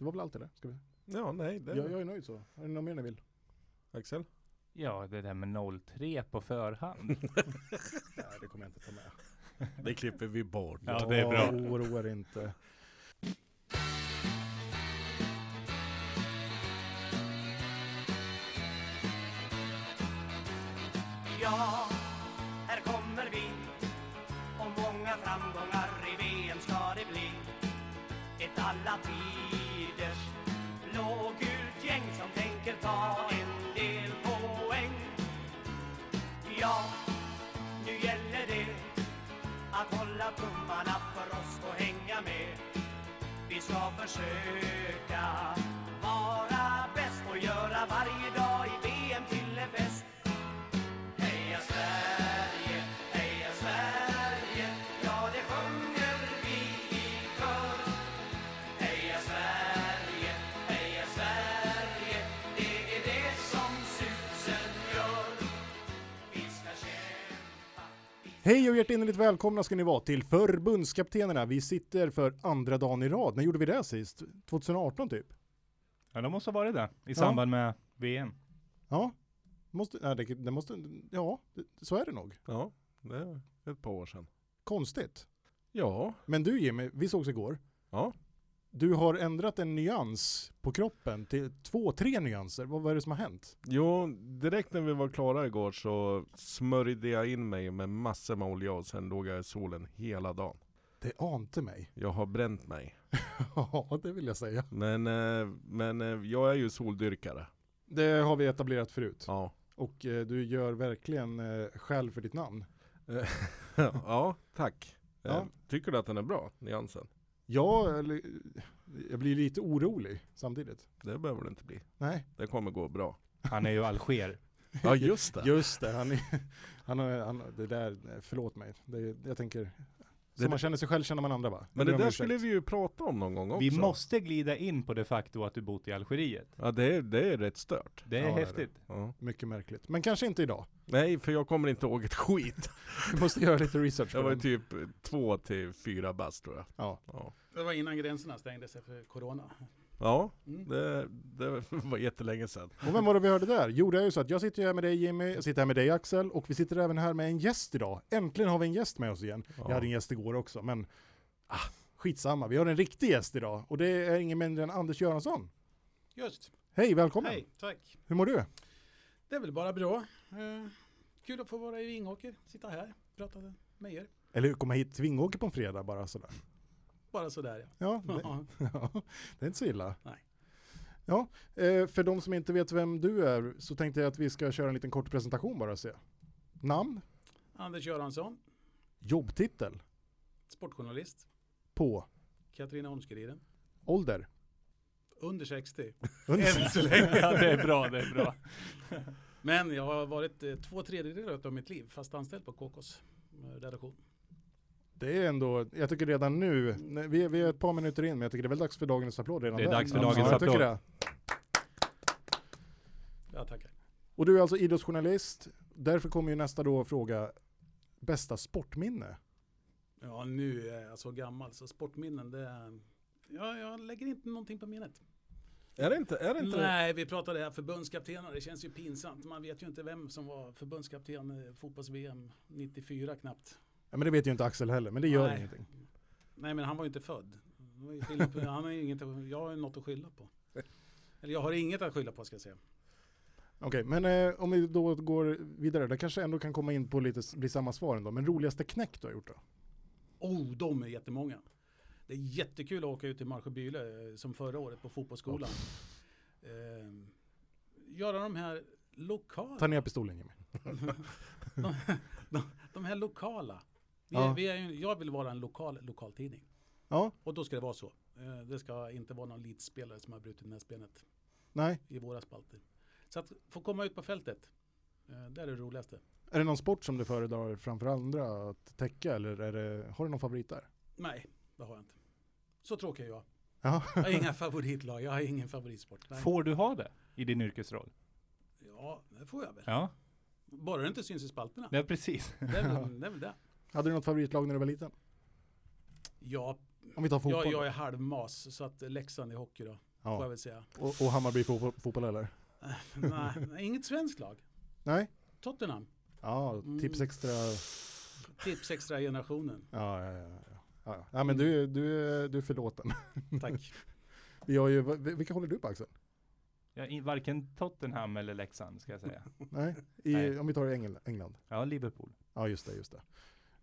Det var väl allt det där. Ska vi? Ja, nej. Det... Jag, jag är nöjd så. Är det något mer ni vill? Axel? Ja, det där med 03 på förhand. Nej, det kommer jag inte ta med. Det klipper vi bort. Ja, det är bra. Oroa er inte. Vi Hej och hjärtinnerligt välkomna ska ni vara till förbundskaptenerna. Vi sitter för andra dagen i rad. När gjorde vi det sist? 2018 typ? Ja, det måste ha varit det. I samband med VM. Ja. Måste, nej, det, det måste, ja, det, så är det nog. Ja, det är ett par år sedan. Konstigt. Ja, Men du Jimmy, vi sågs igår. ja. Du har ändrat en nyans på kroppen till två, tre nyanser. Vad vad är det som har hänt? Jo, direkt när vi var klara igår så smörjde jag in mig med massor med olja och sen låg jag i solen hela dagen. Det ante mig. Jag har bränt mig. Ja, det vill jag säga. Men, eh, men eh, jag är ju soldyrkare. Det har vi etablerat förut. Ja. Och eh, du gör verkligen skäl för ditt namn. ja, tack. Ja. Tycker du att den är bra, nyansen? Ja, eller, jag blir lite orolig samtidigt. Det behöver det inte bli. Nej, Det kommer gå bra. Han är ju Alger. Ja, just det. just det. Han är, han har, han, det där, förlåt mig. Det, jag tänker, som Det- man känner sig själv känner man andra va? Men det om där skulle vi ju prata om någon gång också. Vi måste glida in på det faktum att du bott i Algeriet. Ja, det är, det är rätt stört. Det är Ja, det är häftigt. Ja. Mycket märkligt. Men kanske inte idag. Nej, för jag kommer inte ihåg ett skit. Vi måste göra lite research Jag var den. typ två till fyra bast tror jag. Ja. Ja, Det var innan gränserna stängdes efter corona. Ja Mm. det, det var jättelänge sedan. Och vem var det vi hörde där? Jo, det är ju så att jag sitter här med dig Jimmy, jag sitter här med dig Axel och vi sitter även här med en gäst idag. Äntligen har vi en gäst med oss igen. Ja. Jag hade en gäst igår också, men ah, skitsamma. Vi har en riktig gäst idag och det är ingen mindre än Anders Göransson. Just. Hej, välkommen! Hej, tack. Hur mår du? Det är väl bara bra. Eh, kul att få vara i Vingåker, sitta här, prata med er. Eller komma hit till Vingåker på en fredag bara sådär. Bara sådär ja. Ja, det, Ja. det är inte så illa. Nej. Ja, eh, för de som inte vet vem du är så tänkte jag att vi ska köra en liten kort presentation bara och se. Namn, Anders Göransson, jobbtitel, sportjournalist, på, Katarina Holmskuriden, ålder. under 60. Under- Än så länge. Ja, det är bra, det är bra. Men jag har varit eh, två tredjedelar av mitt liv fast anställd på KKs eh, redaktion. Det är ändå, jag tycker redan nu, nej, vi är, vi är ett par minuter in men jag tycker det är väl dags för dagens applåd redan Det är där. dags för Ja, dagens jag tycker applåd. det. Ja, tackar. Och du är alltså idrottsjournalist, därför kommer ju nästa då fråga, bästa sportminne? Ja, nu är jag så gammal så sportminnen det är... Ja, jag lägger inte någonting på minnet. Är det inte, är det inte Nej, vi pratade här förbundskaptener. Det känns ju pinsamt. Man vet ju inte vem som var förbundskapten i fotbolls-VM 94 knappt. Ja, men det vet ju inte Axel heller, men det gör Nej. ingenting. Nej, men han var ju inte född. Det var ju skillnad på, han har ju inget, jag har ju något att skylla på. Eller jag har inget att skylla på ska jag säga. Okej, men eh, om vi då går vidare, det kanske ändå kan komma in på lite, bli samma svar ändå, men roligaste knäck du har gjort då? Oh, de är jättemånga. Det är jättekul att åka ut till Marsjöbyle eh, som förra året på fotbollsskolan. Eh, göra de här lokala. Ta ner pistolen Jimmy. de, de, de här lokala. Vi Ja. är, vi är, jag vill vara en lokal lokaltidning. Ja, Och då ska det vara så. Eh, Det ska inte vara någon elitspelare som har brutit näsbenet nej. i våra spalter. Så att få komma ut på fältet, eh, det är det roligaste. Är det någon sport som du föredrar framför andra att täcka eller är det, har du någon favorit där? Nej, det har jag inte. Så tråkig är jag. Ja. Jag har inga favoritlag, jag har ingen favoritsport. Nej. Får du ha det i din yrkesroll? Ja, det får jag väl. Ja, Bara det inte syns i spalterna. det är precis. Det är väl det. Hade du något favoritlag när du var liten? Ja, Om vi tar fotboll. jag, jag är halvmas så att Leksand i hockey då. får jag Ja. väl säga. Och, och Hammarby fotboll, fotboll eller? nej, inget svenskt lag. Nej? Tottenham. Ja, Mm. tips extra. Tips extra generationen. Ja, ja, ja. ja. ja, ja. ja men du, du, är- du är förlåten. Tack. Vi har ju, vilka håller du på Axel? Ja, i, varken Tottenham eller Leksand ska jag säga. Nej? I, Nej. Om vi tar Engel, England. Ja, Liverpool. Ja, just det, just det.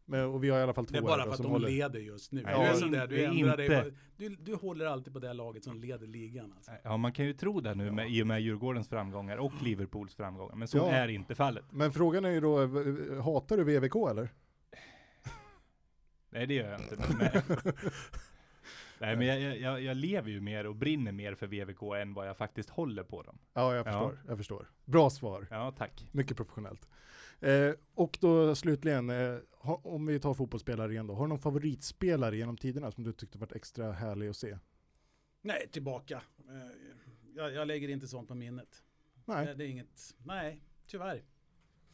Men, och vi har i alla fall två Det är bara för att de håller. leder just nu. Nej, du är det är sådär, du inte- ändrar inte. Du, du håller alltid på det laget som leder ligan. Alltså. Ja, man kan ju tro det nu med, i och med Djurgårdens framgångar och Liverpools framgångar. Men så Ja. är inte fallet. Men frågan är ju då, hatar du VVK eller? Nej, det gör jag inte. Men, men, nej, men jag, jag, jag lever ju mer och brinner mer för VVK än vad jag faktiskt håller på dem. Ja, jag Ja. förstår. Jag förstår. Bra svar. Ja, tack. Mycket professionellt. Eh, och då slutligen, eh, ha, om vi tar fotbollsspelare igen då. Har du någon favoritspelare genom tiderna som du tyckte varit extra härlig att se? Nej, tillbaka. Eh, Jag, jag lägger inte sånt på minnet. Nej, Det, det är inget, nej, tyvärr.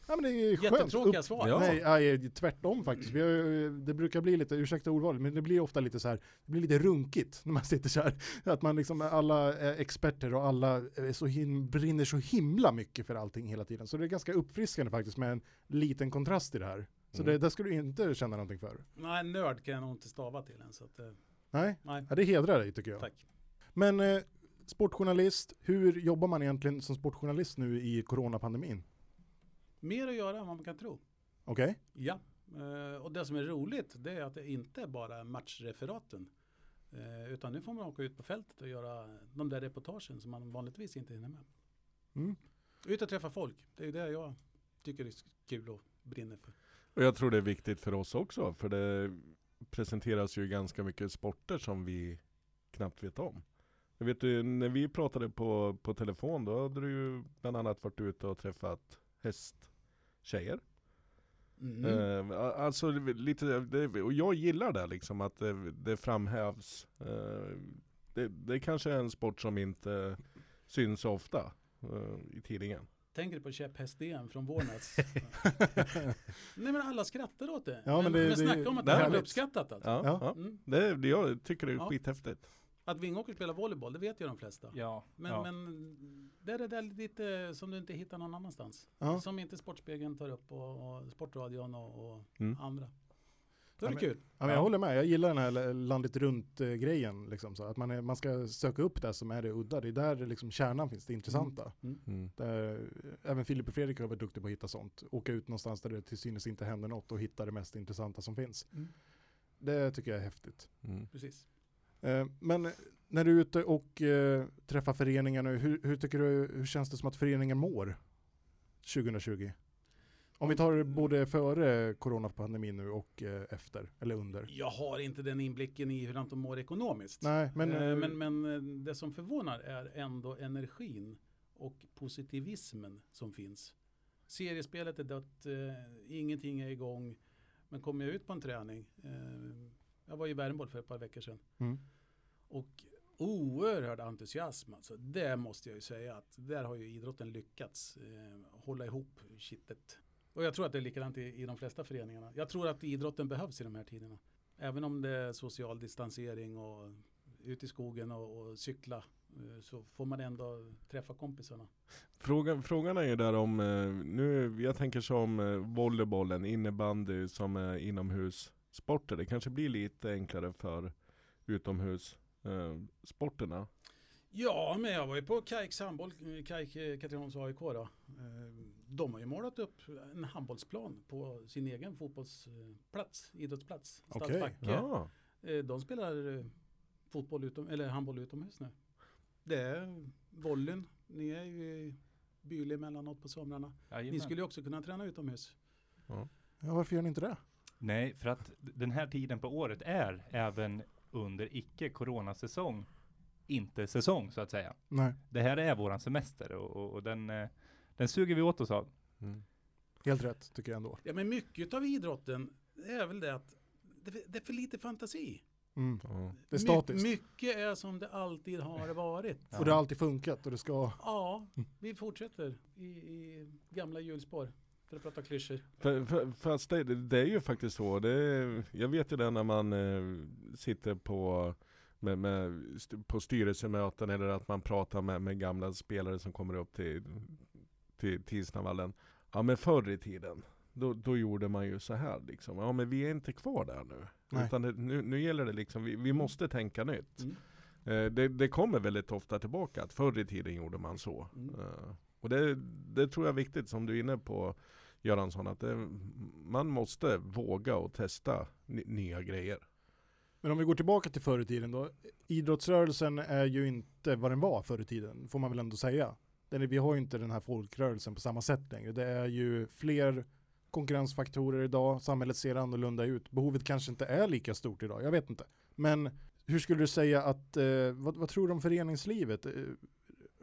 Ja, men det är skönt. Jättetråkiga Upp- svar. Ja. Nej, nej, tvärtom faktiskt. Vi har, det brukar bli lite, ursäkta ordvalet, men det blir ofta lite så här, det blir lite runkigt när man sitter så här. Att man liksom, alla är experter och alla är så him, brinner så himla mycket för allting hela tiden. Så det är ganska uppfriskande faktiskt med en liten kontrast i det här. Så Mm. det, där ska du inte känna någonting för. Nej, nörd kan jag nog inte stava till än. Så att, eh, Nej, nej, ja, det hedrar dig tycker jag. tack. Men eh, sportjournalist, hur jobbar man egentligen som sportjournalist nu i coronapandemin? Mer att göra än vad man kan tro. Okej? Ja, eh, och det som är roligt det är att det inte är bara matchreferaten. Eh, Utan nu får man åka ut på fältet och göra de där reportagen som man vanligtvis inte hinner med. Mm. Ut och träffa folk, det är det jag tycker är kul och brinner för. Och jag tror det är viktigt för oss också, för det presenteras ju ganska mycket sporter som vi knappt vet om. Jag vet ju, när vi pratade på, på telefon, då hade du ju bland annat varit ute och träffat hästtjejer. Mm. Eh, alltså lite, det, och jag gillar det liksom, att det, det framhävs. Eh, det, det kanske är en sport som inte syns ofta eh, i tidningen. Tänker du på käpphäst-DM från Vårnäs? Nej men alla skrattar åt det. Ja, men men, det- men, snacka om att det är uppskattat alltså. Ja, Ja. Mm. Det, det, jag tycker det är Ja. skithäftigt. Att Vingåker spelar volleyboll, det vet ju de flesta. Ja, Men, ja. men det är det där lite som du inte hittar någon annanstans. Ja. Som inte Sportspegeln tar upp och, och Sportradion och, och Mm. andra. Då är Ja, det kul. Ja, men jag Ja. håller med, jag gillar den här landet runt-grejen. Liksom, att man, är, man ska söka upp det som är det udda, det är där liksom kärnan finns, det intressanta. Mm. Mm. Där, även Filip och Fredrik har varit duktiga på att hitta sånt. Åka ut någonstans där det till synes inte händer något och hitta det mest intressanta som finns. Mm. Det tycker jag är häftigt. Mm. Precis. Eh, men när du är ute och eh, träffar föreningar nu, hur, hur tycker du, hur känns det som att föreningen mår 2020? Om vi tar både före coronapandemin nu och eh, efter, eller under. Jag har inte den inblicken i hur de mår ekonomiskt. Nej, men, Men, men, det som förvånar är ändå energin och positivismen som finns. Seriespelet är dött, eh, ingenting är igång. Men kommer jag ut på en träning, eh, jag var i Värmboll för ett par veckor sedan. Mm. Och oerhörd entusiasm alltså. Det måste jag ju säga att där har ju idrotten lyckats eh, hålla ihop kittet. Och jag tror att det är likadant i, i de flesta föreningarna. Jag tror att idrotten behövs i de här tiderna. Även om det är social distansering och ut i skogen och, och cykla eh, så får man ändå träffa kompisarna. Frågan, frågan är ju där om, eh, nu, jag tänker som eh, volleybollen, innebandy som är inomhussporter. Det kanske blir lite enklare för utomhussporterna. Ja, men jag var ju på Kajks handboll, Kajk eh, Katrineholms AIK då. Eh, De har ju målat upp en handbollsplan på sin egen fotbollsplats, idrottsplats. Stadsbacke. Ja. Eh, De spelar eh, fotboll utom, eller handboll utomhus nu. Det är volleyn. Ni är ju i Byle emellanåt på somrarna. Ni Jajamän. skulle ju också kunna träna utomhus. ja, varför gör ni inte det? Nej, för att den här tiden på året är även under icke coronasäsong inte säsong så att säga. Nej, Det här är våran semester och, och, och den, eh, den suger vi åt oss av. Mm. helt rätt tycker jag ändå. Ja, men mycket av idrotten är väl det att det, det är för lite fantasi. Mm. Ja. Det är My- statiskt. mycket är som det alltid har varit. Ja. Och det har alltid funkat och det ska... Ja, vi fortsätter i, i gamla hjulspår. Att prata klyschor. För, för, fast det, det är ju faktiskt så. Det är, jag vet ju det när man eh, sitter på med, med, st- på styrelsemöten eller att man pratar med, med gamla spelare som kommer upp till, till Tisnavallen. Ja men förr i tiden, då, då gjorde man ju så här liksom. Ja men vi är inte kvar där nu. Nej. Utan det, nu, nu gäller det liksom, vi, vi måste tänka nytt. Mm. Eh, det, det kommer väldigt ofta tillbaka att förr i tiden gjorde man så. Mm. Eh, och det, det tror jag är viktigt som du är inne på Göransson, att det, man måste våga och testa nya grejer. Men om vi går tillbaka till förr i tiden då. Idrottsrörelsen är ju inte vad den var förr i tiden, får man väl ändå säga. Den är, vi har ju inte den här folkrörelsen på samma sätt längre. Det är ju fler konkurrensfaktorer idag, samhället ser annorlunda ut. Behovet kanske inte är lika stort idag, jag vet inte. Men hur skulle du säga att, eh, vad, vad tror du om föreningslivet? Eh,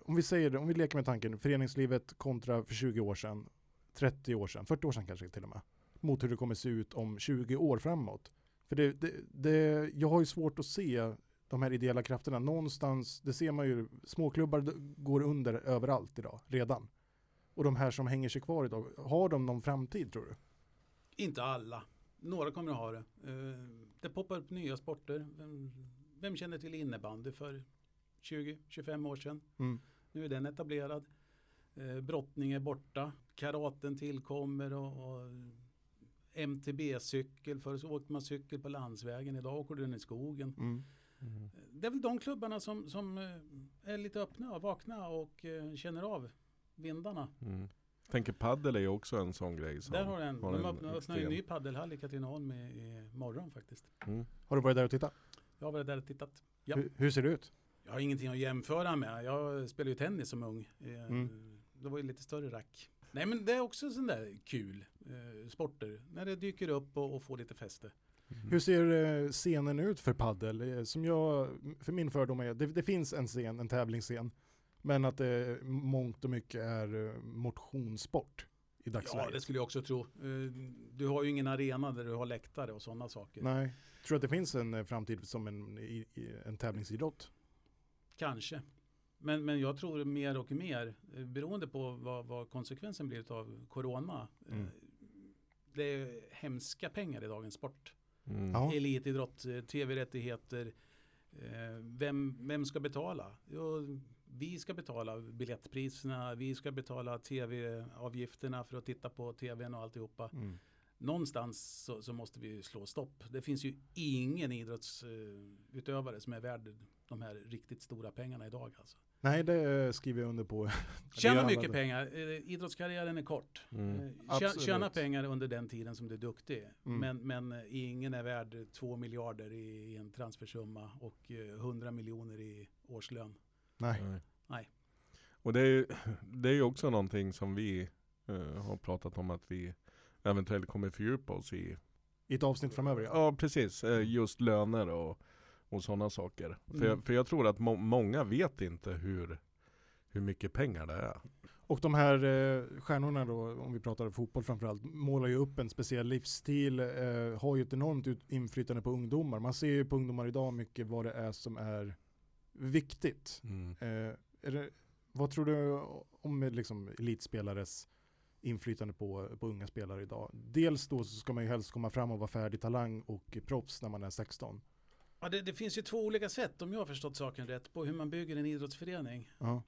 om vi säger det, om vi leker med tanken, föreningslivet kontra för 20 år sedan, 30 år sedan, 40 år sedan kanske till och med, mot hur det kommer se ut om 20 år framåt. För det, det, det, jag har ju svårt att se de här ideella krafterna någonstans, det ser man ju, småklubbar går under överallt idag, redan. Och de här som hänger sig kvar idag, har de någon framtid tror du? Inte alla. Några kommer att ha det. Eh, Det poppar upp nya sporter. Vem, vem känner till innebandy för 20-25 år sedan? Mm. Nu är den etablerad. Eh, Brottning är borta. Karaten tillkommer och, och MTB-cykel. Förr så åkte man cykel på landsvägen. Idag åker du den i skogen. Mm. Det är väl de klubbarna som, som eh, är lite öppna och vakna och eh, känner av vindarna. Mm. Tänker paddel är ju också en sån grej. Som Där har en, har de en öppnar, ju en extrem- ny paddelhall i Katrineholm i, i morgon faktiskt. Mm. Har du varit där och tittat? Jag har varit där och tittat. Ja. Hur, hur ser det ut? Jag har ingenting att jämföra med. Jag spelade ju tennis som ung. Mm. Det var ju lite större rack. Nej men det är också sån där kul eh, sporter. När det dyker upp och, och får lite fäste. Hur ser eh, scenen ut för paddel? Eh, Som jag, för min fördom är, det, det finns en scen, en tävlingsscen, men att det mångt och mycket är eh, motionssport i Ja, dagsläget. det skulle jag också tro. Eh, Du har ju ingen arena där du har läktare och sådana saker. Nej, tror du att det finns en eh, framtid som en, en tävlingsidrott? Kanske. Men, men jag tror mer och mer, eh, beroende på vad, vad konsekvensen blir av corona. eh, Mm. Det är hemska pengar i dagens sport. Mm. Ja. Elitidrott, eh, tv-rättigheter. Vem, vem ska betala? Jo, vi ska betala biljettpriserna, vi ska betala tv-avgifterna för att titta på tvn och alltihopa. Mm. Någonstans så, så måste vi slå stopp. Det finns ju ingen idrottsutövare som är värd de här riktigt stora pengarna idag. Alltså. Nej, det eh, skriver jag under på. Tjäna mycket pengar. Eh, Idrottskarriären är kort. Mm. Eh. Tjäna pengar under den tiden som du är duktig. Mm. Men, men ingen är värd två miljarder i, en transfersumma och eh, 100 miljoner i årslön. Nej. Nej. Nej. Och det är, ju- det är också någonting som vi eh, har pratat om att vi eventuellt kommer fördjupa oss i. I ett avsnitt framöver ja. Ja precis, just löner och, och sådana saker. För, Mm. jag, för jag tror att må, många vet inte hur, hur mycket pengar det är. Och de här eh, stjärnorna då, om vi pratar fotboll framförallt, målar ju upp en speciell livsstil, eh, har ju ett enormt inflytande på ungdomar. Man ser ju på ungdomar idag mycket vad det är som är viktigt. Mm. Eh, är det, vad tror du om liksom, elitspelares inflytande på, på unga spelare idag? Dels då så ska man ju helst komma fram och vara färdig talang och proffs när man är 16. Ja, det, det finns ju två olika sätt om jag har förstått saken rätt på hur man bygger en idrottsförening. Ja.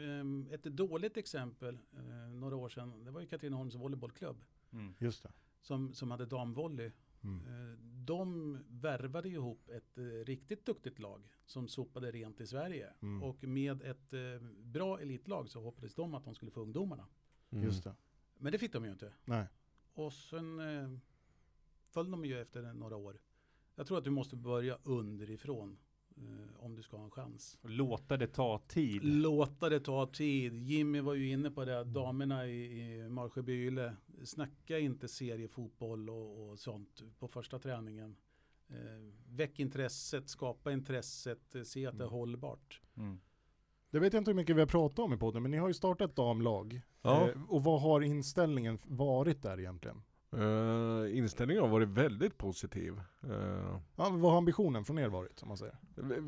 Ehm, Ett dåligt exempel eh, några år sedan, det var ju Katrineholms volleybollklubb Mm. Just det. som, som hade damvolley. Mm. Eh, De värvade ihop ett eh, riktigt duktigt lag som sopade rent i Sverige. Mm. Och med ett bra elitlag så hoppades de att de skulle få ungdomarna. Mm. Just det. Men det fick de ju inte. Nej. Och sen föll de ju efter några år. Jag tror att du måste börja underifrån eh, om du ska ha en chans. Låta det ta tid. Låta det ta tid. Jimmy var ju inne på det, damerna i, i Marsjöbyle. Snacka inte seriefotboll och, och sånt på första träningen. Eh, väck intresset, skapa intresset, eh, se att det är Mm. hållbart. Mm. Det vet jag inte hur mycket vi har pratat om i podden, men ni har ju startat ett damlag. Ja. Eh, och vad har inställningen varit där egentligen? Eh, inställningen har varit väldigt positiv. Eh, Ja, vad har ambitionen från er varit, om man säger?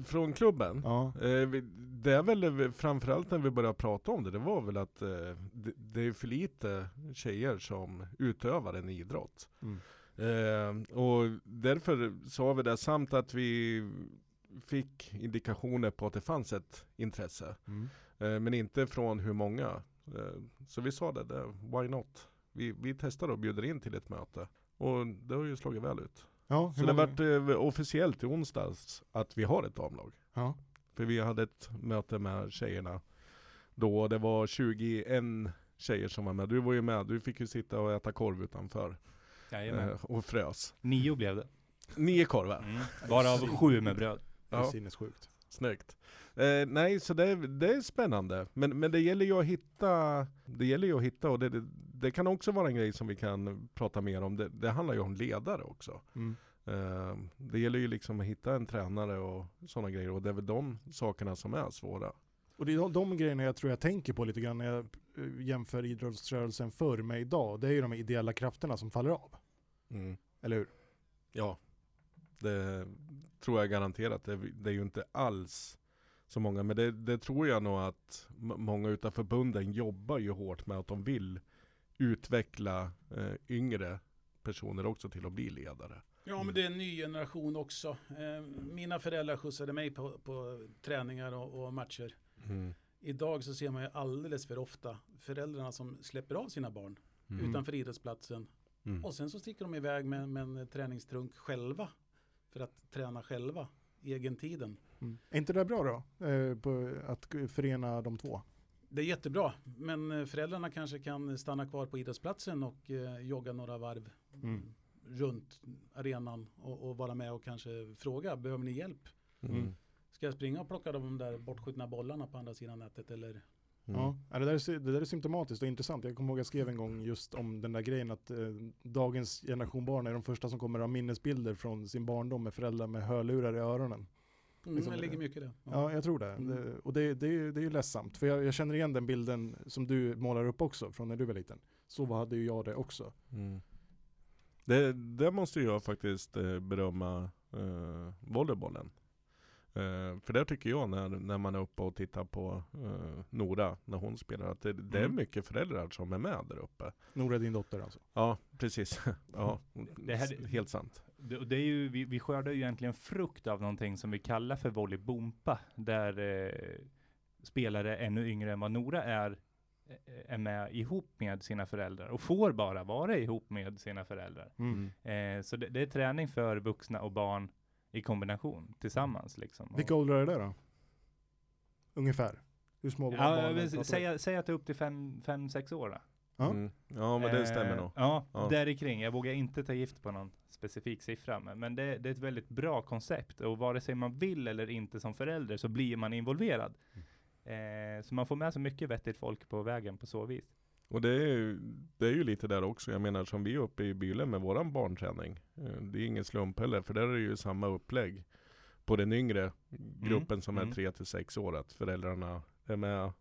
från klubben. Ja. Vi- Det är väl framförallt när vi började prata om det, det var väl att det, det är för lite tjejer som utövar en idrott. Mm. Och därför sa vi det, samt att vi fick indikationer på att det fanns ett intresse. Mm. Men inte från hur många. Så vi sa det, det why not? Vi, vi testar och bjuder in till ett möte. Och det har ju slagit väl ut. Ja, Så det många- vart eh, officiellt i onsdags att vi har ett damlag. ja. För vi hade ett möte med tjejerna då. Det var 21 tjejer som var med. Du var ju med. Du fick ju sitta och äta korv utanför. Jajamän. Eh, och frös. Nio blev det. Nio korvar. Mm. Varav sju med bröd. Det är Ja. sinnessjukt. Snyggt. Eh, nej, så det, det är spännande. Men, men det gäller ju att hitta, det gäller ju att hitta och det, det, det kan också vara en grej som vi kan prata mer om. Det, det handlar ju om ledare också. Mm. Eh, det gäller ju liksom att hitta en tränare och sådana grejer och det är väl de sakerna som är svåra. Och det är de, de grejerna jag tror jag tänker på lite grann när jag eh, jämför idrottsrörelsen förr med idag. Det är ju de ideella krafterna som faller av. Mm. Eller hur? Ja, det tror jag garanterat. Det, det är ju inte alls så många, men det, det tror jag nog att många utav förbunden jobbar ju hårt med att de vill utveckla eh, yngre personer också till att bli ledare. Ja, men det är en ny generation också. Eh, Mina föräldrar skjutsade mig på, på träningar och, och matcher. Idag så ser man ju alldeles för ofta föräldrarna som släpper av sina barn Mm. utanför idrottsplatsen. Mm. Och sen så sticker de iväg med, med en träningstrunk själva. För att träna själva, egentiden. Mm. Är inte det bra då? Eh, på att förena de två? Det är jättebra, men eh, föräldrarna kanske kan stanna kvar på idrottsplatsen och eh, jogga några varv Mm. runt arenan och, och vara med och kanske fråga, behöver ni hjälp? Mm. Ska jag springa och plocka de där bortskjutna bollarna på andra sidan nätet eller? Mm. Ja, det, där är, det där är symptomatiskt och intressant. Jag kommer ihåg att jag skrev en gång just om den där grejen att eh, dagens generation barn är de första som kommer att ha minnesbilder från sin barndom med föräldrar med hörlurar i öronen. Mm, Liksom det ligger mycket i det. Ja, jag tror det. Mm. det och det, det, är, ju- det är ju ledsamt. För jag, jag känner igen den bilden som du målar upp också från när du var liten. Så hade ju jag det också. Mm. Det, det måste jag faktiskt eh, berömma eh, volleybollen. Eh, för det tycker jag när, när man är uppe och tittar på eh, Nora när hon spelar att det, det är Mm. mycket föräldrar som är med där uppe. Nora din dotter alltså. Ja, precis. ja, Det här- helt sant. Det, och det är ju, vi, vi skördar ju egentligen frukt av någonting som vi kallar för volleybompa. Där eh, spelare ännu yngre än vad Nora är, eh, är med ihop med sina föräldrar och får bara vara ihop med sina föräldrar. Mm. Eh, så det, det är träning för vuxna och barn i kombination tillsammans liksom. Vilka åldrar är det då? Ungefär? Hur små Ja, barn säg, säg att det är upp till fem, fem sex år då. Ja. Mm. Ja, men det stämmer Eh, nog. Ja, Ja. där i kring. Jag vågar inte ta gift på någon specifik siffra, men, det, det är ett väldigt bra koncept och vare sig man vill eller inte som förälder så blir man involverad. Eh, så man får med sig mycket vettigt folk på vägen på så vis. Och det är, ju, det är ju lite där också. Jag menar som vi är uppe i Byle med våran barnträning. Eh, Det är ingen slump heller, för där är det ju samma upplägg på den yngre gruppen som Mm. är 3 till 6 år. Att föräldrarna är med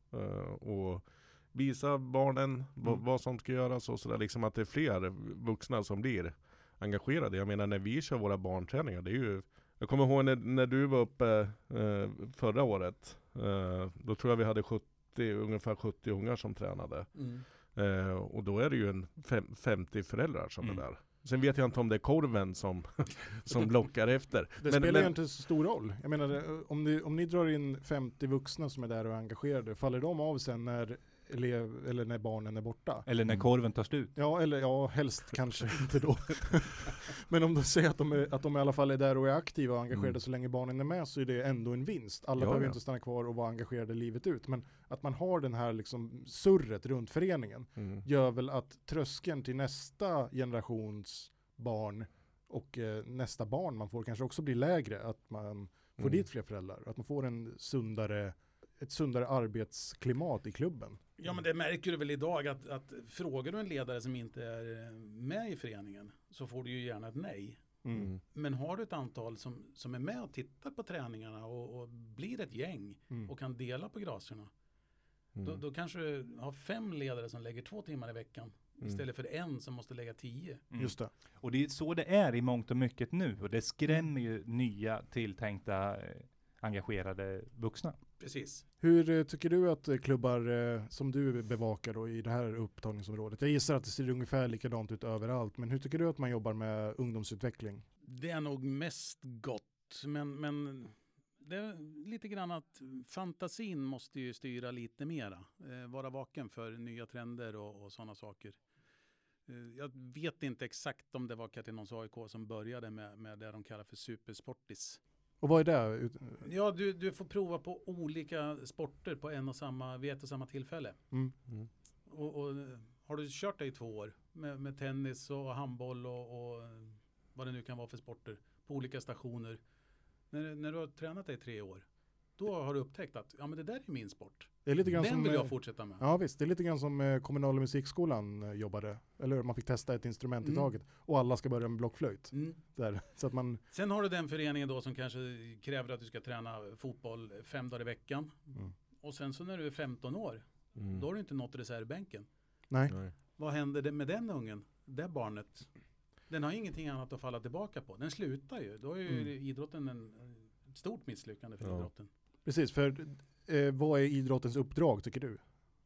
och visar barnen vad, Mm. vad som ska göras och sådär. Liksom att det är fler vuxna som blir engagerade. Jag menar när vi kör våra barnträningar, det är ju jag kommer ihåg när, när du var uppe eh, förra året. Eh, då tror jag vi hade 70, ungefär 70 ungar som tränade. Mm. Eh, och då är det ju en fem, 50 föräldrar som Mm. är där. Sen vet jag inte om det är korven som, som lockar efter. Det Men- spelar men- ju inte så stor roll. Jag menar, eh, om ni, om ni drar in 50 vuxna som är där och är engagerade, faller de av sen när, elev, eller när barnen är borta? Eller när Mm. korven tar slut. Ja, eller ja, helst kanske inte då. Men om du säger att de, är, att de i alla fall är där och är aktiva och engagerade Mm. så länge barnen är med så är det ändå en vinst. Alla Ja, behöver ja. inte stanna kvar och vara engagerade livet ut. Men att man har den här liksom surret runt föreningen Mm. gör väl att tröskeln till nästa generations barn och eh, nästa barn man får kanske också blir lägre. Att man får Mm. dit fler föräldrar. Att man får en sundare, ett sundare arbetsklimat i klubben. Ja men det märker du väl idag att, att frågar du en ledare som inte är eh, med i föreningen så får du ju gärna ett nej. Mm. Men har du ett antal som, som är med och tittar på träningarna och, och blir ett gäng Mm. och kan dela på graserna. Då, Mm. då kanske du har fem ledare som lägger två timmar i veckan Mm. istället för en som måste lägga tio. Mm. Just det. Och det är så det är i mångt och mycket nu och det skrämmer ju nya tilltänkta eh, engagerade vuxna. Precis. Hur eh, tycker du att eh, klubbar eh, som du bevakar då i det här upptagningsområdet, jag gissar att det ser ungefär likadant ut överallt, men hur tycker du att man jobbar med ungdomsutveckling? Det är nog mest gott. Men, men det är lite grann att fantasin måste ju styra lite mera. Eh, vara vaken för nya trender och, och sådana saker. Eh, jag vet inte exakt om det var Katrineholms AIK som började med, med det de kallar för supersportis. Och vad är det? Ja, du, du får prova på olika sporter på en och samma, vid ett och samma tillfälle. Mm. Mm. Och, och har du kört det i två år med, med tennis och handboll och, och vad det nu kan vara för sporter på olika stationer. När, när du har tränat det i tre år, då har du upptäckt att ja, men det där är min sport. Det är lite grann Den som... vill eh, jag fortsätta med. Ja visst, det är lite grann som eh, kommunala musikskolan eh, jobbade. Eller hur? Man fick testa ett instrument i Mm. taget. Och alla ska börja med blockflöjt. Mm. Där. Så att man... Sen har du den föreningen då som kanske kräver att du ska träna fotboll fem dagar i veckan. Mm. Och sen så när du är 15 år, Mm. då har du inte nått reservbänken. Nej. Nej. Vad händer med den ungen? Det barnet? Den har ingenting annat att falla tillbaka på. Den slutar ju. Då är ju Mm. idrotten en, ett stort misslyckande för Ja. idrotten. Precis, för eh, vad är idrottens uppdrag tycker du?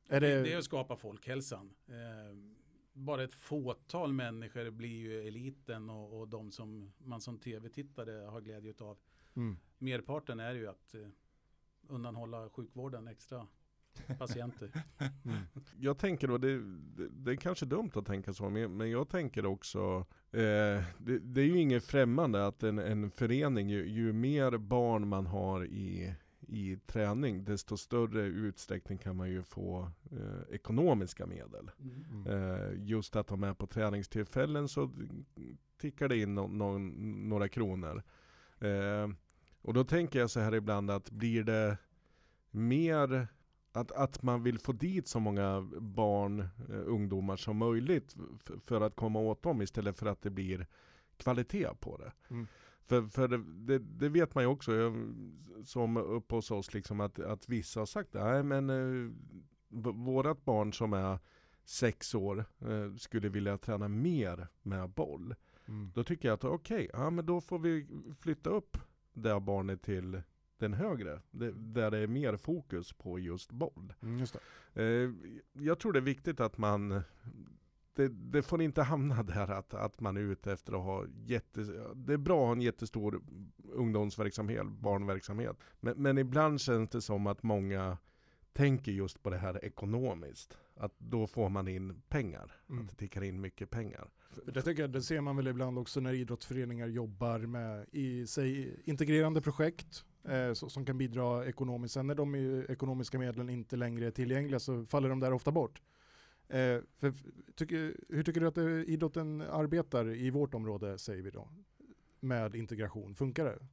Är det... Det är att skapa folkhälsan. Eh, bara ett fåtal människor blir ju eliten och, och de som man som tv-tittare har glädje av. Mm. Merparten är ju att eh, undanhålla sjukvården extra patienter. Mm. Jag tänker då, det, det, det är kanske dumt att tänka så, men, men jag tänker också, eh, det, det är ju inget främmande att en, en förening, ju, ju mer barn man har i, i träning, desto större utsträckning kan man ju få eh, ekonomiska medel. Mm. Eh, just att de är på träningstillfällen så tickar det in no, no, några kronor. Eh, och då tänker jag så här ibland att blir det mer att, att man vill få dit så många barn, eh, ungdomar som möjligt för att komma åt dem istället för att det blir kvalitet på det. Mm. För, för det, det, det vet man ju också, jag, som uppe hos oss, liksom att, att vissa har sagt nej men eh, vårat barn som är sex år eh, skulle vilja träna mer med boll. Mm. Då tycker jag att okej, ja men då får vi flytta upp det barnet till den högre, det, där det är mer fokus på just boll. Mm, just. Eh, jag tror det är viktigt att man det, det får inte hamna där att, att man är ute efter att ha jätte... Det är bra att ha en jättestor ungdomsverksamhet, barnverksamhet. Men, men ibland känns det som att många tänker just på det här ekonomiskt. Att då får man in pengar. Mm. Att det tickar in mycket pengar. Det, tycker jag, det ser man väl ibland också när idrottsföreningar jobbar med i sig integrerande projekt eh, så, som kan bidra ekonomiskt. Sen när de ekonomiska medlen inte längre är tillgängliga så faller de där ofta bort. Eh, för, tycker, hur tycker du att eh, idrotten arbetar i vårt område, säger vi då, med integration? Funkar det?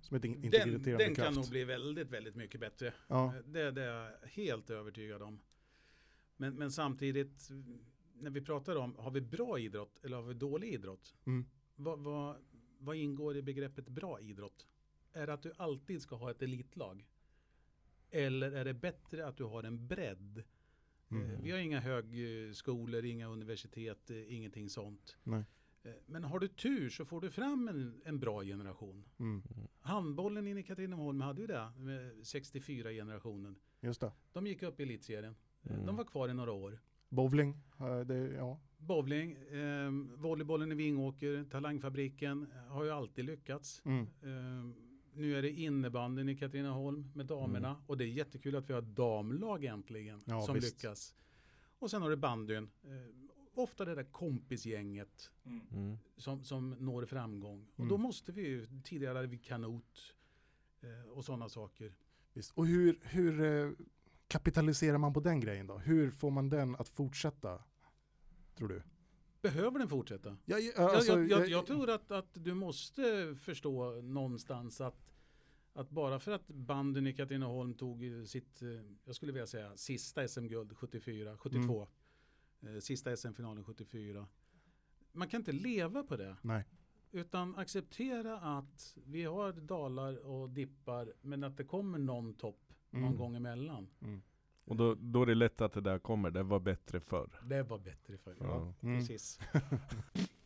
Som ett in- Den, den kan kraft? nog bli väldigt, väldigt mycket bättre. Ja. Det, det är jag helt övertygad om. Men, men samtidigt, när vi pratar om, har vi bra idrott eller har vi dålig idrott? Mm. Vad, vad, vad ingår i begreppet bra idrott? Är det att du alltid ska ha ett elitlag? Eller är det bättre att du har en bredd? Mm. Eh, Vi har inga högskolor, inga universitet, eh, ingenting sånt. Nej. Eh, Men har du tur så får du fram en, en bra generation. Mm. Handbollen inne i Katrineholm hade ju det, med 64-generationen. Just det. De gick upp i elitserien. Mm. De var kvar i några år. Bowling, det, ja. Bowling, eh, volleybollen i Vingåker, Talangfabriken har ju alltid lyckats. Mm. Eh, nu är det innebanden i Katrineholm med damerna Mm. och det är jättekul att vi har damlag äntligen Ja, som visst. lyckas. Och sen har du bandyn. Eh, ofta det där kompisgänget Mm. som, som når framgång. Och Mm. då måste vi ju, tidigare hade vi kanot eh, och sådana saker. Visst. Och hur, hur eh, kapitaliserar man på den grejen då? Hur får man den att fortsätta? Tror du? Behöver den fortsätta? Ja, Jag- alltså, jag, jag, jag tror att, att du måste förstå någonstans att, att bara för att banden i Katrineholm tog sitt, eh, jag skulle vilja säga sista SM-guld 74, 72, eh, sista SM-finalen 74. Man kan inte leva på det. Nej. Utan acceptera att vi har dalar och dippar men att det kommer någon topp någon Mm. gång emellan. Mm. Och då, då är det lätt att det där kommer, det var bättre förr. Det var bättre för ja, Ja. Mm. precis.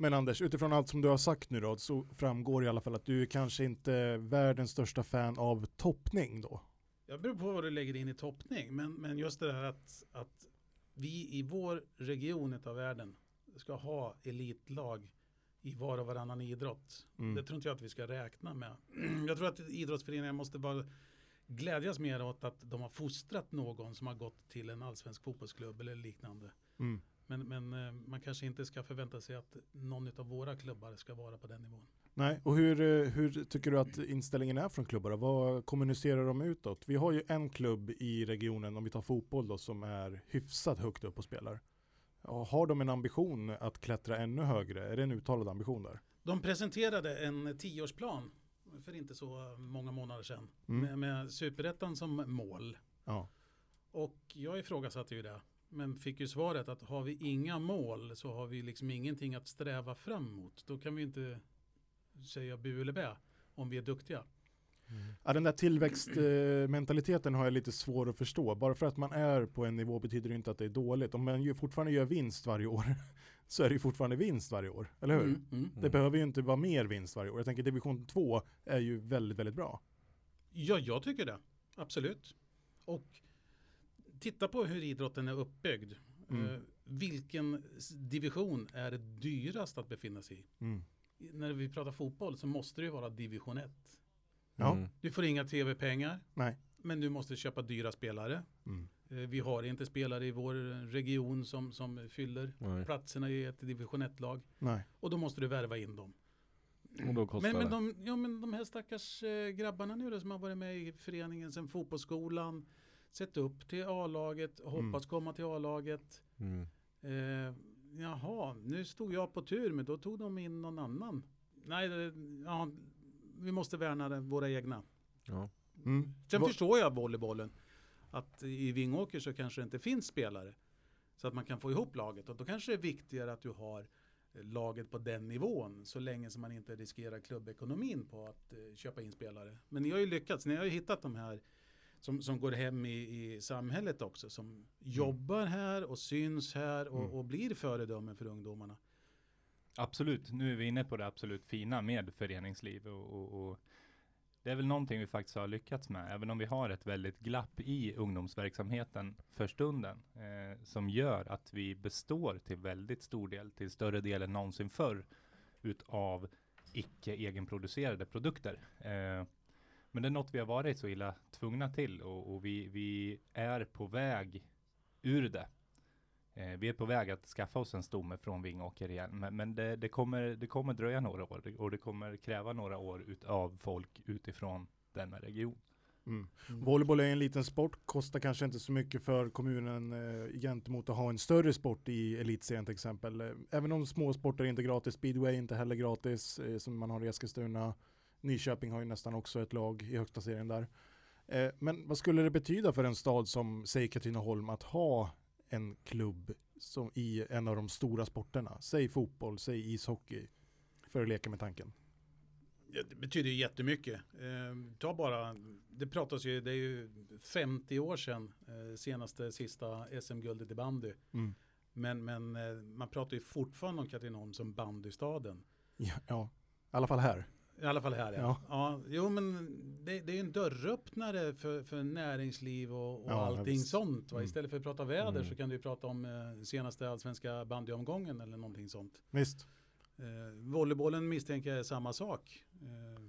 Men Anders, utifrån allt som du har sagt nu då, så framgår i alla fall att du är kanske inte är världens största fan av toppning då. Jag beror på vad du lägger in i toppning, men, men just det här att, att vi i vår region av världen ska ha elitlag i var och varannan idrott. Mm. Det tror inte jag att vi ska räkna med. Jag tror att idrottsföreningar måste bara glädjas mer åt att de har fostrat någon som har gått till en allsvensk fotbollsklubb eller liknande. Mm. Men, men eh, man kanske inte ska förvänta sig att någon av våra klubbar ska vara på den nivån. Nej, och hur, eh, hur tycker du att inställningen är från klubbar? då? Vad kommunicerar de utåt? Vi har ju en klubb i regionen, om vi tar fotboll då, som är hyfsat högt upp och spelar. Har de en ambition att klättra ännu högre? Är det en uttalad ambition där? De presenterade en tioårsplan för inte så många månader sedan Mm. med, med superettan som mål. Ja. Och jag ifrågasatte ju det. Men fick ju svaret att har vi inga mål så har vi liksom ingenting att sträva fram mot. Då kan vi inte säga bu eller bä om vi är duktiga. Ja, den där tillväxtmentaliteten har jag lite svår att förstå. Bara för att man är på en nivå betyder det inte att det är dåligt. Om man ju fortfarande gör vinst varje år så är det ju fortfarande vinst varje år. Eller hur? Mm, mm. Det behöver ju inte vara mer vinst varje år. Jag tänker division 2 är ju väldigt, väldigt bra. Ja, jag tycker det. Absolut. Och titta på hur idrotten är uppbyggd. Mm. Eh, vilken division är det dyrast att befinna sig i? Mm. När vi pratar fotboll så måste det ju vara division 1. Ja. Mm. Du får inga tv-pengar. Nej. Men du måste köpa dyra spelare. Mm. Eh, Vi har inte spelare i vår region som, som fyller Nej. platserna i ett division 1-lag. Nej. Och då måste du värva in dem. Och då kostar Men, men, de, ja, men de här stackars eh, grabbarna nu då, som har varit med i föreningen sedan fotbollsskolan. Sett upp till A-laget, hoppas Mm. komma till A-laget. Mm. Eh, jaha, nu stod jag på tur men då tog de in någon annan. Nej, ja, vi måste värna våra egna. Ja. Mm. Sen Va- förstår jag volleybollen. Att i Vingåker så kanske det inte finns spelare. Så att man kan få ihop laget. Och då kanske det är viktigare att du har eh, laget på den nivån. Så länge som man inte riskerar klubbekonomin på att eh, köpa in spelare. Men ni har ju lyckats. Ni har ju hittat de här som, som går hem i, i samhället också. Som jobbar här och syns här och, Mm. och blir föredömen för ungdomarna. Absolut, nu är vi inne på det absolut fina med föreningsliv och, och, och det är väl någonting vi faktiskt har lyckats med, även om vi har ett väldigt glapp i ungdomsverksamheten för stunden, eh, som gör att vi består till väldigt stor del, till större del än någonsin förr, utav icke egenproducerade produkter. Eh, men det är något vi har varit så illa tvungna till och, och vi, vi är på väg ur det. Eh, vi är på väg att skaffa oss en stomme från Vingåker igen, men, men det, det, kommer, det kommer dröja några år och det kommer kräva några år utav folk utifrån denna region. Mm. Volleyboll är en liten sport, kostar kanske inte så mycket för kommunen eh, gentemot att ha en större sport i elitserien till exempel. Eh, Även om små sporter är inte gratis, speedway är inte heller gratis eh, som man har i Eskilstuna. Nyköping har ju nästan också ett lag i högsta serien där. Eh, men vad skulle det betyda för en stad som, säg Katrineholm, att ha en klubb som i en av de stora sporterna? Säg fotboll, säg ishockey, för att leka med tanken. Det betyder ju jättemycket. Eh, ta bara, det pratas ju, det är ju 50 år sedan eh, senaste sista SM-guldet i bandy. Mm. Men, men eh, man pratar ju fortfarande om Katrineholm som bandystaden. Ja, ja, i alla fall här. I alla fall här ja. Ja. ja. jo men det, det är ju en dörröppnare för, för näringsliv och, och Ja, allting sånt. Va? Mm. Istället för att prata väder Mm. så kan du prata om eh, senaste allsvenska bandyomgången eller någonting sånt. Visst. Eh, volleybollen misstänker jag är samma sak. Eh,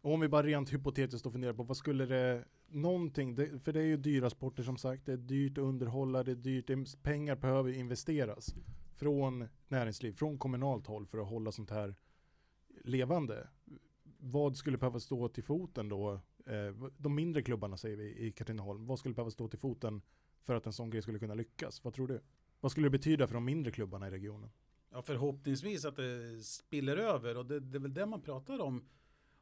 Och om vi bara rent hypotetiskt då funderar på vad skulle det, någonting, det, för det är ju dyra sporter som sagt, det är dyrt att underhålla, det är dyrt, det pengar behöver investeras från näringsliv, från kommunalt håll för att hålla sånt här levande. Vad skulle behöva stå till foten då? Eh, de mindre klubbarna säger vi i Katrineholm, vad skulle behöva stå till foten för att en sån grej skulle kunna lyckas? Vad tror du? Vad skulle det betyda för de mindre klubbarna i regionen? Ja, förhoppningsvis att det spiller över och det, det är väl det man pratar om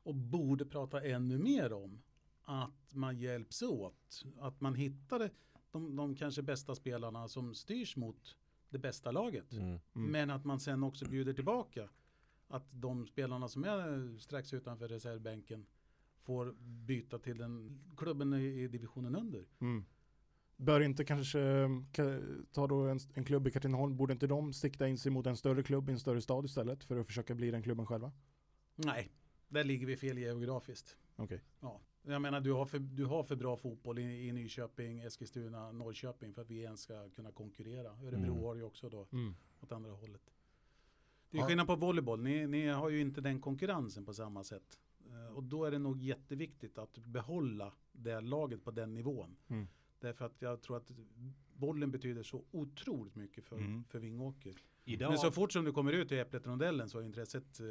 och borde prata ännu mer om. Att man hjälps åt, att man hittar de, de kanske bästa spelarna som styrs mot det bästa laget. Mm. Mm. Men att man sen också bjuder tillbaka. Att de spelarna som är strax utanför reservbänken får byta till den klubben i, divisionen under. Mm. Bör inte kanske ka- ta då en, en klubb i Katrineholm, borde inte de sikta in sig mot en större klubb i en större stad istället för att försöka bli den klubben själva? Nej, där ligger vi fel geografiskt. Okej. Ja. Jag menar, du har för, du har för bra fotboll i, i Nyköping, Eskilstuna, Norrköping för att vi ens ska kunna konkurrera. Örebro Mm. har ju också då Mm. åt andra hållet. Det är skillnad på volleyboll. Ni, ni har ju inte den konkurrensen på samma sätt. Eh, Och då är det nog jätteviktigt att behålla det laget på den nivån. Mm. Därför att jag tror att bollen betyder så otroligt mycket för, Mm. för Vingåker. Idag, Men så fort som du kommer ut i Äpplet-rondellen så är intresset eh,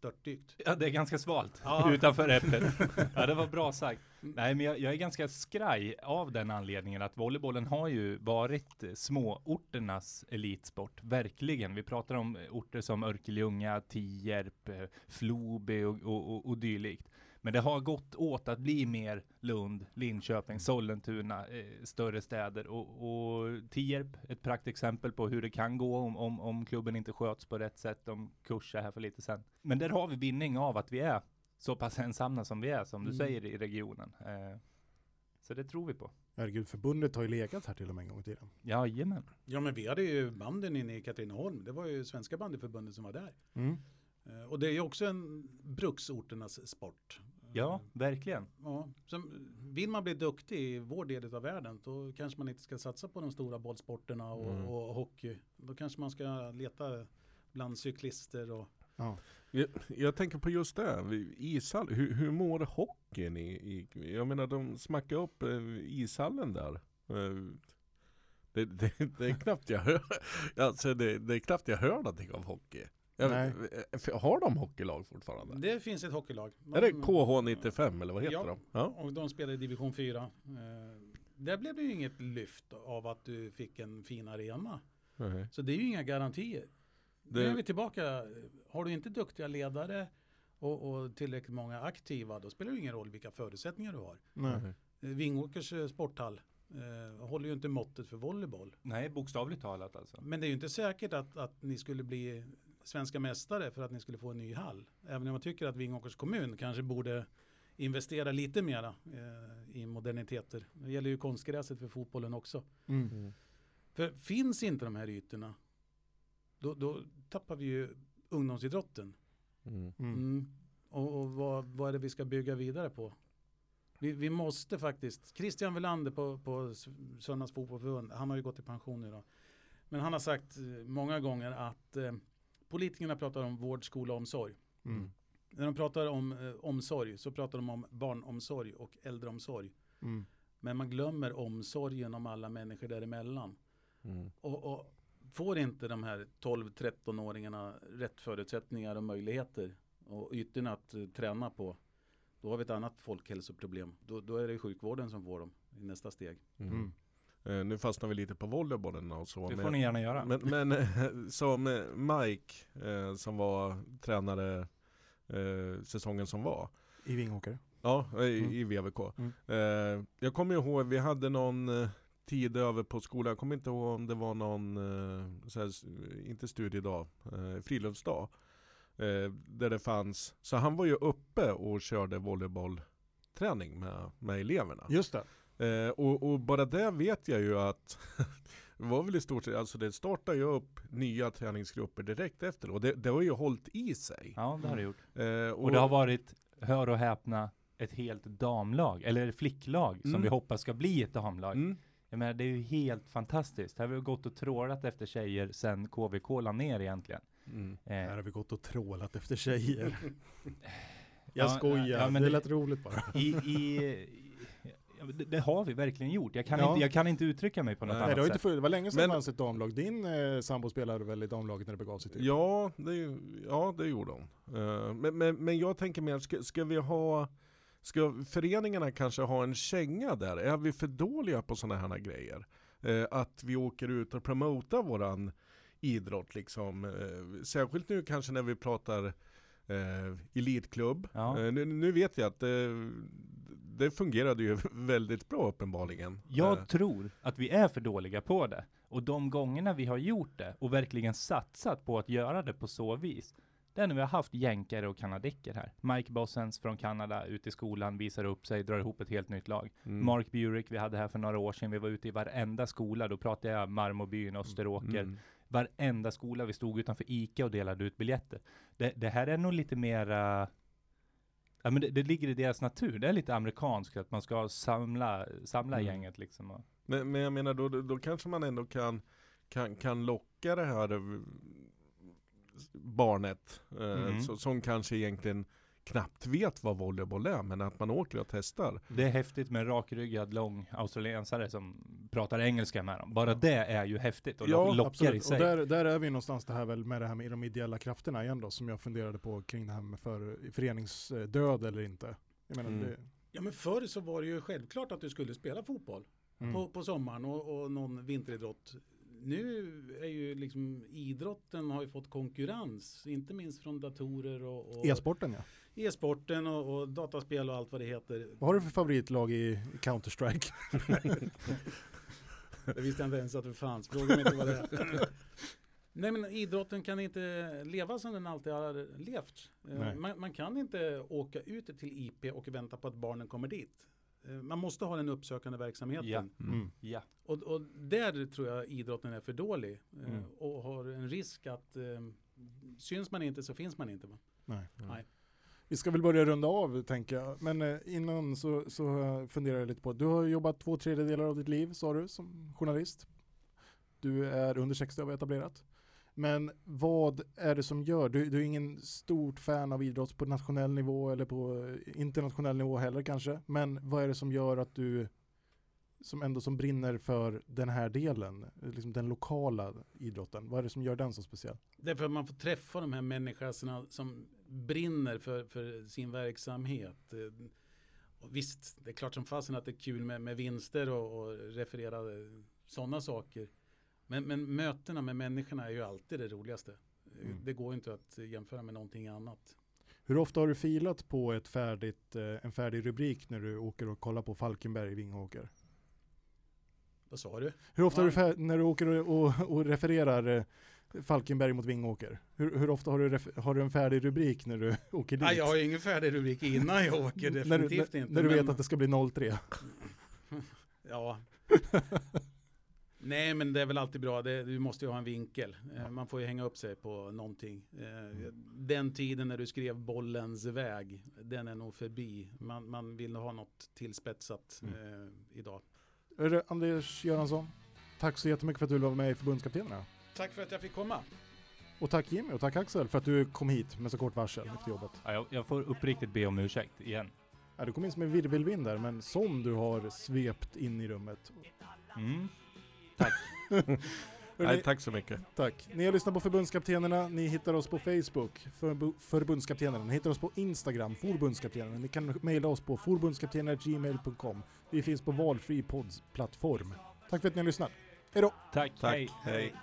störtdykt. ja, det är ganska svalt Ja. utanför äpplet. Ja, det var bra sagt. Nej, men jag, jag är ganska skraj av den anledningen att volleybollen har ju varit eh, småorternas elitsport. Verkligen. Vi pratar om eh, orter som Örkelljunga, Tierp, eh, Floby och, och, och, och dylikt. Men det har gått åt att bli mer Lund, Linköping, Sollentuna, eh, större städer och, och Tierp, ett praktexempel på hur det kan gå om, om, om klubben inte sköts på rätt sätt, om kurser här för lite sen. Men där har vi vinning av att vi är så pass ensamma som vi är, som du Mm. säger i regionen. Eh, så det tror vi på. Herregud, förbundet har ju legat här till och med en gång i tiden. Jajamän. Ja men vi hade ju banden inne i Katrineholm. Det var ju Svenska bandyförbundet som var där. Mm. Eh, Och det är ju också en bruksorternas sport. Ja, Eh, verkligen. Ja, som, vill man bli duktig i vår del av världen då kanske man inte ska satsa på de stora bollsporterna och, Mm. och hockey. Då kanske man ska leta bland cyklister och Ja. Jag, jag tänker på just det, ishall, hur, hur mår hockeyn i, i, jag menar de smackar upp eh, ishallen där. Eh, Det, det, det är knappt jag hör, alltså det, det är knappt jag hör någonting av hockey. Jag, Nej. eh, har de hockeylag fortfarande? det finns ett hockeylag. är det De- KH95 eller vad heter Ja. de? Ja. Och de spelar i division 4. Eh, där blev det ju inget lyft av att du fick en fin arena. Nej. Så det är ju inga garantier. Det- Nu är vi tillbaka. Har du inte duktiga ledare och, och tillräckligt många aktiva, då spelar det ingen roll vilka förutsättningar du har. Nej. Eh, Vingåkers sporthall eh, håller ju inte måttet för volleyboll. Nej, bokstavligt talat alltså. Men det är ju inte säkert att, att ni skulle bli svenska mästare för att ni skulle få en ny hall. Även om jag tycker att Vingåkers kommun kanske borde investera lite mera eh, i moderniteter. Det gäller ju konstgräset för fotbollen också. Mm. För finns inte de här ytorna, då, då tappar vi ju ungdomsidrotten. Mm. Mm. Mm. Och, och vad, vad är det vi ska bygga vidare på? Vi, vi måste faktiskt, Christian Welander på, på Söndags fotbollförbund, han har ju gått i pension nu då. Men han har sagt eh, många gånger att eh, politikerna pratar om vård, skola och omsorg. Mm. När de pratar om eh, omsorg så pratar de om barnomsorg och äldreomsorg. Mm. Men man glömmer omsorgen om alla människor däremellan. Mm. Och, och får inte de här 12-13-åringarna rätt förutsättningar och möjligheter och ytorna att eh, träna på, då har vi ett annat folkhälsoproblem. Då, då är det sjukvården som får dem i nästa steg. Mm. Eh, nu fastnar vi lite på volleybollen och så. Det men- får ni gärna göra. Men, men som Mike eh, som var tränare eh, säsongen som var. I Vingåkare. Ja, i, Mm. i VVK. Mm. Jag kommer ihåg, vi hade någon tid över på skolan. Jag kommer inte ihåg om det var någon, här, inte studiedag, friluftsdag. Där det fanns, så han var ju uppe och körde volleybollträning med, med eleverna. Just det. Eh, och, och bara det vet jag ju att det var väl i stort sett, alltså det startar ju upp nya träningsgrupper direkt efter och det, det har ju hållit i sig. Ja, det har det gjort. Eh, Och det har varit, hör och häpna, ett helt damlag, eller ett flicklag, som Mm. vi hoppas ska bli ett damlag. mm, Jag menar, det är ju helt fantastiskt. Här har vi gått och trålat efter tjejer sedan KVK la ner egentligen. mm. Här Eh, har vi gått och trålat efter tjejer. Ja, Jag skojar, ja, men det det- lät roligt bara. i, i, ja, det, det har vi verkligen gjort. Jag kan, Ja. inte, jag kan inte uttrycka mig på något Nej, annat det, var inte sätt. för, det var länge sedan Men- det fanns ett damlag. Din eh, sambo spelade väl i damlaget när det begav sig? Typ. Ja, det, ja, det gjorde hon. Eh, men, men, men jag tänker mer, ska, ska vi ha Ska föreningarna kanske ha en känga där? Är vi för dåliga på sådana här grejer? Eh, att vi åker ut och promotar våran idrott liksom. Eh, särskilt nu kanske när vi pratar eh, elitklubb. Ja. Nu, nu vet jag att det, fungerade ju väldigt bra uppenbarligen. Jag Eh, tror att vi är för dåliga på det. Och de gångerna vi har gjort det och verkligen satsat på att göra det på så vis. Det är när vi har haft jänkare och kanadicker här. Mike Bossens från Kanada ute i skolan visar upp sig, drar ihop ett helt nytt lag. mm, Mark Burek vi hade här för några år sedan. Vi var ute i varenda skola. Då pratade jag Marmobyn, Österåker. mm. Varenda skola. Vi stod utanför ICA och delade ut biljetter. Det, det här är nog lite mera Ja men det, det ligger i deras natur. Det är lite amerikanskt att man ska samla, samla Mm. gänget liksom. Och, Men, men jag menar då, då, kanske man ändå kan, kan, kan locka det här eh, barnet eh, Mm. så, som kanske egentligen knappt vet vad volleyboll är men att man åker och testar. det är häftigt med en rakryggad lång australiensare som pratar engelska med dem. Bara det är ju häftigt och Ja, lo- lockar i Absolut, och sig. där, där är vi någonstans det här väl med det här med de ideella krafterna igen då, som jag funderade på kring det här med för, föreningsdöd eller inte. Jag menar, Mm. det, Ja men förr så var det ju självklart att du skulle spela fotboll mm. på, på sommaren och, och någon vinteridrott. Nu är ju liksom idrotten har ju fått konkurrens, inte minst från datorer och, och E-sporten ja. E-sporten och, och dataspel och allt vad det heter. Vad har du för favoritlag i Counter-Strike? Det visste jag inte ens att det fanns. Fråga mig inte vad det är. Nej men idrotten kan inte leva som den alltid har levt. Eh. Man, man kan inte åka ut till IP och vänta på att barnen kommer dit. Eh, Man måste ha den uppsökande verksamheten. Ja. Mm. Ja. Och, och där tror jag idrotten är för dålig. eh, Mm. Och har en risk att syns man inte så finns man inte. Va? Nej. Nej. Vi ska väl börja runda av tänker jag. Men eh, innan så, så eh, funderar jag lite på, du har jobbat två tredjedelar av ditt liv sa du som journalist. Du är under 60 har vi etablerat. Men vad är det som gör, du, du är ingen stort fan av idrott på nationell nivå eller på eh, internationell nivå heller kanske. Men vad är det som gör att du som ändå som brinner för den här delen, liksom den lokala idrotten. Vad är det som gör den så speciell? Därför att man får träffa de här människorna som brinner för, för sin verksamhet. Eh, Och visst, det är klart som fasen att det är kul med, med vinster och, och referera sådana saker. Men, men mötena med människorna är ju alltid det roligaste. Eh, Mm. Det går inte att jämföra med någonting annat. Hur ofta har du filat på ett färdigt, eh, en färdig rubrik när du åker och kollar på Falkenberg i Vingåker? Vad sa du? Hur ofta Ja. har du när du åker och, och, och refererar eh, Falkenberg mot Vingåker? Hur, hur ofta har du, har du en färdig rubrik när du åker dit? Nej, jag har ju ingen färdig rubrik innan jag åker, när, du, definitivt när, inte. när du vet men- att det ska bli 03? Ja. Nej men det är väl alltid bra, det, du måste ju ha en vinkel. Eh, Man får ju hänga upp sig på någonting. Eh, Den tiden när du skrev bollens väg, den är nog förbi. Man, man vill ha något tillspetsat Mm. eh, idag. Anders Göransson, tack så jättemycket för att du var med i förbundskaptenerna. Tack för att jag fick komma. Och tack Jimmy och tack Axel för att du kom hit med så kort varsel efter jobbet. Ja, jag, jag får uppriktigt be om ursäkt igen. Ja, du kom in som en virvelvind där, men som du har svept in i rummet. Mm. Hörrni, Nej, tack så mycket. Tack. Ni har lyssnat på Förbundskaptenerna. Ni hittar oss på Facebook, förbu- Förbundskaptenerna. Ni hittar oss på Instagram, Förbundskaptenerna. Ni kan mejla oss på forbundskaptenergmail.com. Vi finns på valfri poddsplattform. Tack för att ni har lyssnat. Hej då! Tack, Tack. hej. Hej.